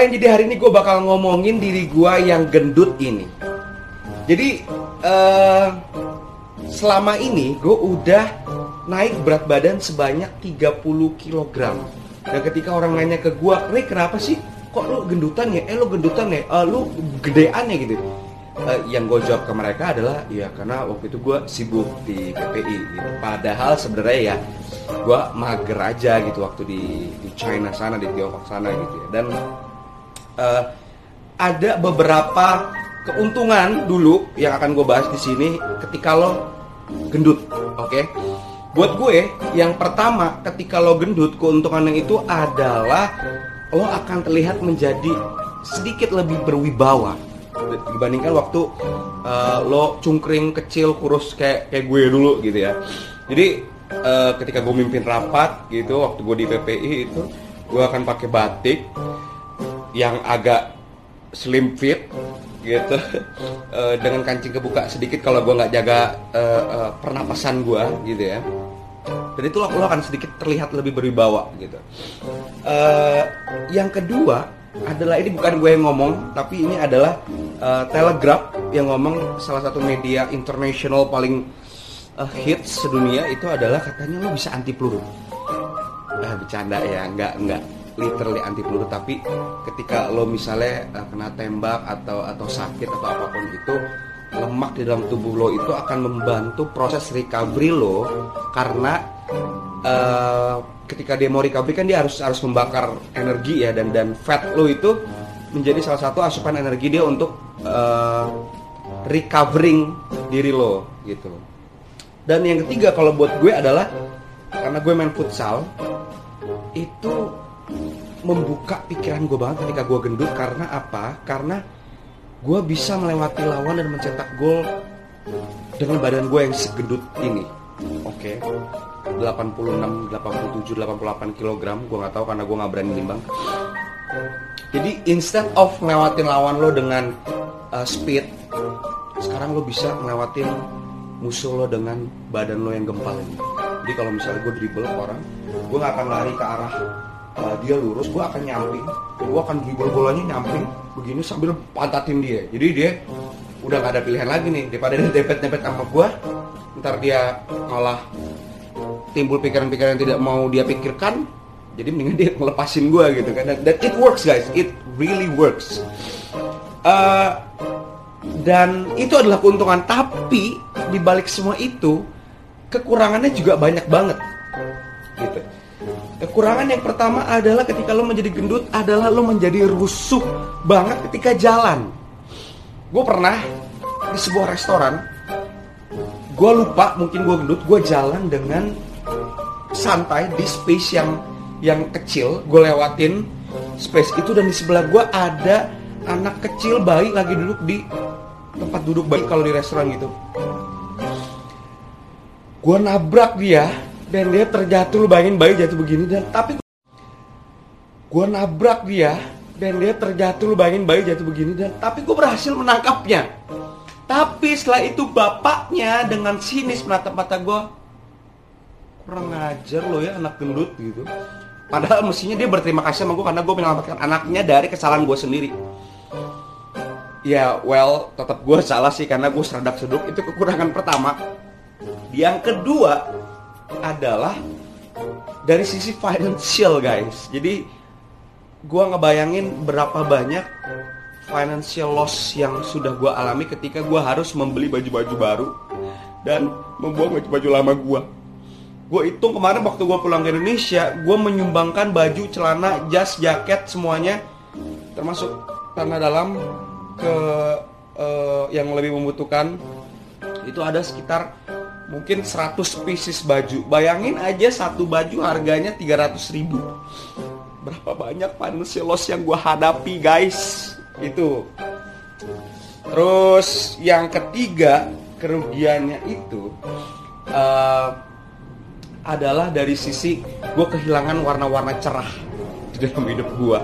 Jadi hari ini gue bakal ngomongin diri gue yang gendut ini. Jadi uh, selama ini gue udah naik berat badan sebanyak 30 kg. Dan ketika orang nanya ke gue, Ray kenapa sih? Kok lu gendutan ya? Eh lu gendutan ya? Uh, lu gedean ya gitu. Uh, yang gue jawab ke mereka adalah ya karena waktu itu gue sibuk di PPI gitu. Padahal sebenarnya ya gue mager aja gitu waktu di, di China sana di Tiongkok sana gitu ya. Dan uh, ada beberapa keuntungan dulu yang akan gue bahas di sini ketika lo gendut, oke? Okay? Buat gue, yang pertama ketika lo gendut, keuntungan yang itu adalah lo akan terlihat menjadi sedikit lebih berwibawa dibandingkan waktu uh, lo cungkring kecil kurus kayak kayak gue dulu gitu ya. Jadi uh, ketika gue mimpin rapat gitu waktu gue di PPI itu gue akan pakai batik yang agak slim fit gitu. Uh, dengan kancing kebuka sedikit kalau gue nggak jaga uh, uh, pernapasan gue gitu ya. Dan itu lo, akan sedikit terlihat lebih berwibawa gitu. Uh, yang kedua adalah ini bukan gue yang ngomong tapi ini adalah uh, Telegraph yang ngomong salah satu media internasional paling uh, hits sedunia itu adalah katanya lo bisa anti peluru. Uh, bercanda ya nggak nggak literally anti peluru tapi ketika lo misalnya uh, kena tembak atau atau sakit atau apa pun itu lemak di dalam tubuh lo itu akan membantu proses recovery lo karena uh, ketika dia mau recovery kan dia harus harus membakar energi ya dan dan fat lo itu menjadi salah satu asupan energi dia untuk uh, recovering diri lo gitu. Dan yang ketiga kalau buat gue adalah karena gue main futsal itu membuka pikiran gue banget ketika gue gendut karena apa? Karena gue bisa melewati lawan dan mencetak gol dengan badan gue yang segendut ini. Oke. Okay. 86, 87, 88 kg gue nggak tahu karena gue nggak berani nimbang. Jadi instead of ngelewatin lawan lo dengan uh, speed, sekarang lo bisa ngelewatin musuh lo dengan badan lo yang gempal ini. Jadi kalau misalnya gue dribble orang, gue nggak akan lari ke arah uh, dia lurus gue akan nyamping. Gue akan dribble bolanya nyamping begini sambil pantatin dia. Jadi dia udah gak ada pilihan lagi nih. Daripada dia depet-depet sama gue ntar dia malah timbul pikiran-pikiran yang tidak mau dia pikirkan. Jadi mendingan dia ngelepasin gue gitu kan. Dan it works guys. It really works. Uh, dan itu adalah keuntungan. Tapi dibalik semua itu kekurangannya juga banyak banget. Gitu Kekurangan yang pertama adalah ketika lo menjadi gendut adalah lo menjadi rusuh banget ketika jalan. Gue pernah di sebuah restoran, gue lupa mungkin gue gendut, gue jalan dengan santai di space yang yang kecil, gue lewatin space itu dan di sebelah gue ada anak kecil bayi lagi duduk di tempat duduk bayi kalau di restoran gitu. Gue nabrak dia, dan dia terjatuh lu bayangin bayi jatuh begini dan tapi gue nabrak dia dan dia terjatuh lu bayangin bayi jatuh begini dan tapi gue berhasil menangkapnya. Tapi setelah itu bapaknya dengan sinis menatap mata gue kurang ngajar lo ya anak gendut gitu. Padahal mestinya dia berterima kasih sama gue karena gue menyelamatkan anaknya dari kesalahan gue sendiri. Ya well tetap gue salah sih karena gue seradak seduk itu kekurangan pertama. Yang kedua adalah dari sisi financial guys. Jadi gua ngebayangin berapa banyak financial loss yang sudah gua alami ketika gua harus membeli baju-baju baru dan membuang baju-baju lama gua. Gue hitung kemarin waktu gue pulang ke Indonesia, gue menyumbangkan baju, celana, jas, jaket semuanya, termasuk tanah dalam ke uh, yang lebih membutuhkan. Itu ada sekitar mungkin 100 pieces baju. Bayangin aja satu baju harganya 300 ribu. Berapa banyak financial loss yang gue hadapi guys. Itu. Terus yang ketiga kerugiannya itu uh, adalah dari sisi gue kehilangan warna-warna cerah di dalam hidup gue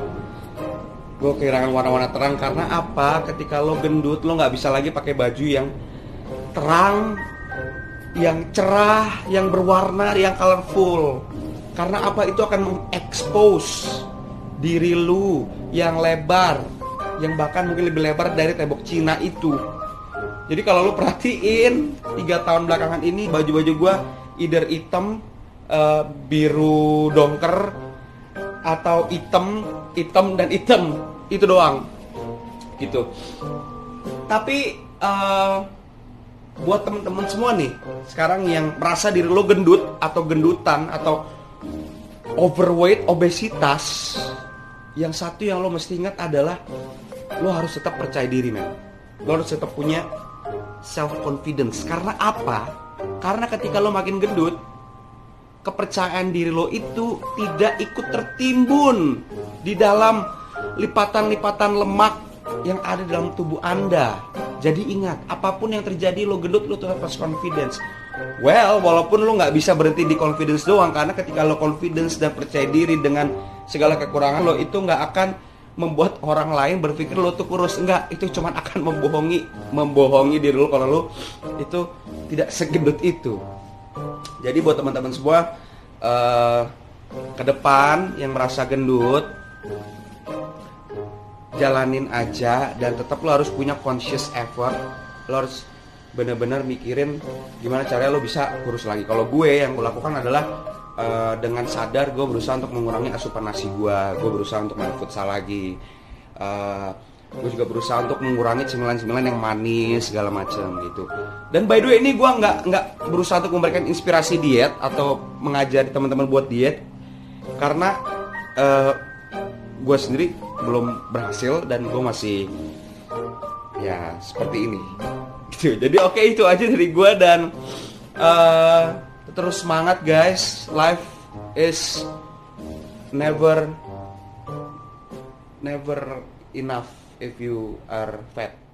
gue kehilangan warna-warna terang karena apa ketika lo gendut lo nggak bisa lagi pakai baju yang terang yang cerah, yang berwarna, yang colorful. Karena apa itu akan mengekspos diri lu yang lebar, yang bahkan mungkin lebih lebar dari tembok Cina itu. Jadi kalau lu perhatiin tiga tahun belakangan ini baju-baju gua either hitam, uh, biru dongker, atau hitam, hitam dan hitam itu doang, gitu. Tapi uh, buat temen-temen semua nih sekarang yang merasa diri lo gendut atau gendutan atau overweight obesitas yang satu yang lo mesti ingat adalah lo harus tetap percaya diri men. Lo harus tetap punya self confidence karena apa? Karena ketika lo makin gendut kepercayaan diri lo itu tidak ikut tertimbun di dalam lipatan-lipatan lemak yang ada dalam tubuh anda jadi ingat, apa pun yang terjadi lo gendut lo tetap harus confidence. Well, walaupun lo nggak bisa berhenti di confidence doang karena ketika lo confidence dan percaya diri dengan segala kekurangan lo itu nggak akan membuat orang lain berpikir lo tuh kurus enggak itu cuma akan membohongi membohongi diri lo kalau lo itu tidak segendut itu jadi buat teman-teman semua uh, ke depan yang merasa gendut jalanin aja dan tetap lo harus punya conscious effort. Lo harus bener-bener mikirin gimana caranya lo bisa kurus lagi. Kalau gue yang gue lakukan adalah uh, dengan sadar gue berusaha untuk mengurangi asupan nasi gue gue berusaha untuk main futsal lagi. Uh, gue juga berusaha untuk mengurangi cemilan-cemilan yang manis segala macam gitu. Dan by the way ini gue nggak nggak berusaha untuk memberikan inspirasi diet atau mengajari teman-teman buat diet. Karena uh, gue sendiri belum berhasil dan gue masih ya seperti ini. Gitu. Jadi oke okay, itu aja dari gue dan uh, terus semangat guys. Life is never never enough if you are fat